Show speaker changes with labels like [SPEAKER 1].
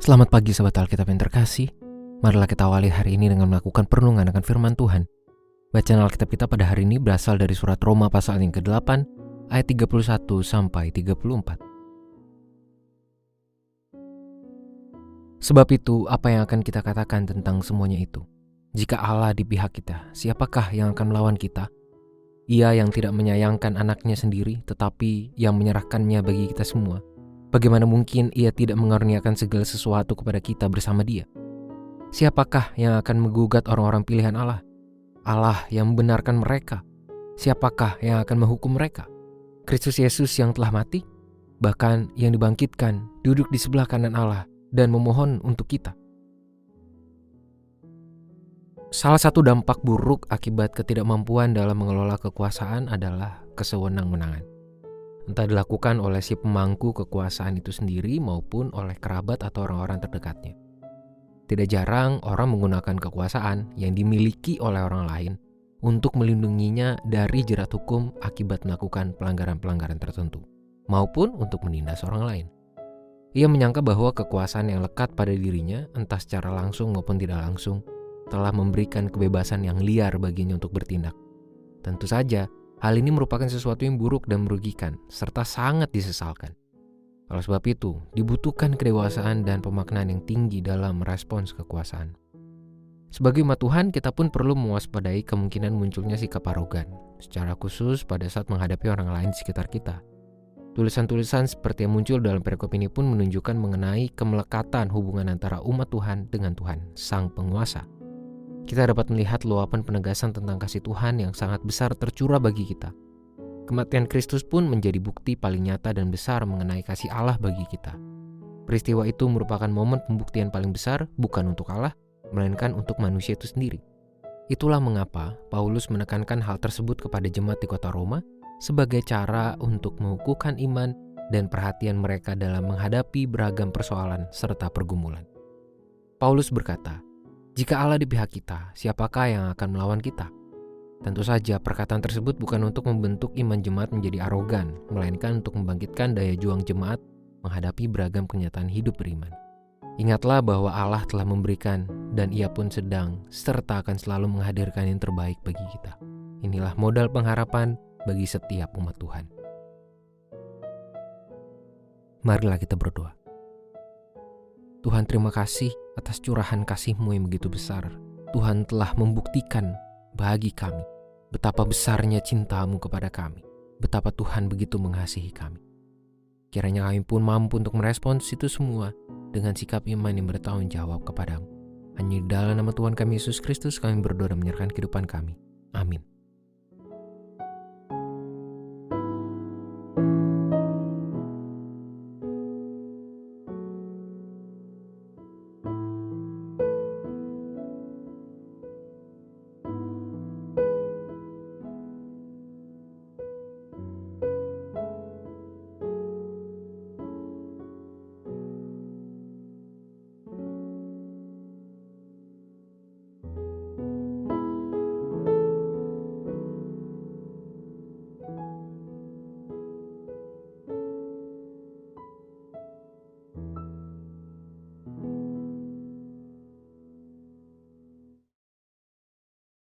[SPEAKER 1] Selamat pagi sahabat Alkitab yang terkasih. Marilah kita awali hari ini dengan melakukan perenungan akan firman Tuhan. Bacaan Alkitab kita pada hari ini berasal dari surat Roma pasal yang ke-8 ayat 31 sampai 34. Sebab itu, apa yang akan kita katakan tentang semuanya itu? Jika Allah di pihak kita, siapakah yang akan melawan kita? Ia yang tidak menyayangkan anaknya sendiri, tetapi yang menyerahkannya bagi kita semua. Bagaimana mungkin ia tidak mengaruniakan segala sesuatu kepada kita bersama dia? Siapakah yang akan menggugat orang-orang pilihan Allah? Allah yang membenarkan mereka. Siapakah yang akan menghukum mereka? Kristus Yesus yang telah mati? Bahkan yang dibangkitkan duduk di sebelah kanan Allah dan memohon untuk kita. Salah satu dampak buruk akibat ketidakmampuan dalam mengelola kekuasaan adalah kesewenang-wenangan entah dilakukan oleh si pemangku kekuasaan itu sendiri maupun oleh kerabat atau orang-orang terdekatnya. Tidak jarang orang menggunakan kekuasaan yang dimiliki oleh orang lain untuk melindunginya dari jerat hukum akibat melakukan pelanggaran-pelanggaran tertentu, maupun untuk menindas orang lain. Ia menyangka bahwa kekuasaan yang lekat pada dirinya, entah secara langsung maupun tidak langsung, telah memberikan kebebasan yang liar baginya untuk bertindak. Tentu saja, Hal ini merupakan sesuatu yang buruk dan merugikan, serta sangat disesalkan. Oleh sebab itu, dibutuhkan kedewasaan dan pemaknaan yang tinggi dalam merespons kekuasaan. Sebagai umat Tuhan, kita pun perlu mewaspadai kemungkinan munculnya sikap arogan, secara khusus pada saat menghadapi orang lain di sekitar kita. Tulisan-tulisan seperti yang muncul dalam perikop ini pun menunjukkan mengenai kemelekatan hubungan antara umat Tuhan dengan Tuhan, Sang Penguasa kita dapat melihat luapan penegasan tentang kasih Tuhan yang sangat besar tercurah bagi kita. Kematian Kristus pun menjadi bukti paling nyata dan besar mengenai kasih Allah bagi kita. Peristiwa itu merupakan momen pembuktian paling besar bukan untuk Allah, melainkan untuk manusia itu sendiri. Itulah mengapa Paulus menekankan hal tersebut kepada jemaat di kota Roma sebagai cara untuk mengukuhkan iman dan perhatian mereka dalam menghadapi beragam persoalan serta pergumulan. Paulus berkata, jika Allah di pihak kita, siapakah yang akan melawan kita? Tentu saja perkataan tersebut bukan untuk membentuk iman jemaat menjadi arogan, melainkan untuk membangkitkan daya juang jemaat menghadapi beragam kenyataan hidup beriman. Ingatlah bahwa Allah telah memberikan dan ia pun sedang serta akan selalu menghadirkan yang terbaik bagi kita. Inilah modal pengharapan bagi setiap umat Tuhan. Marilah kita berdoa. Tuhan terima kasih atas curahan kasih-Mu yang begitu besar. Tuhan telah membuktikan bagi kami betapa besarnya cinta-Mu kepada kami. Betapa Tuhan begitu mengasihi kami. Kiranya kami pun mampu untuk merespons itu semua dengan sikap iman yang bertanggung jawab kepadamu. Hanya dalam nama Tuhan kami Yesus Kristus kami berdoa dan menyerahkan kehidupan kami. Amin.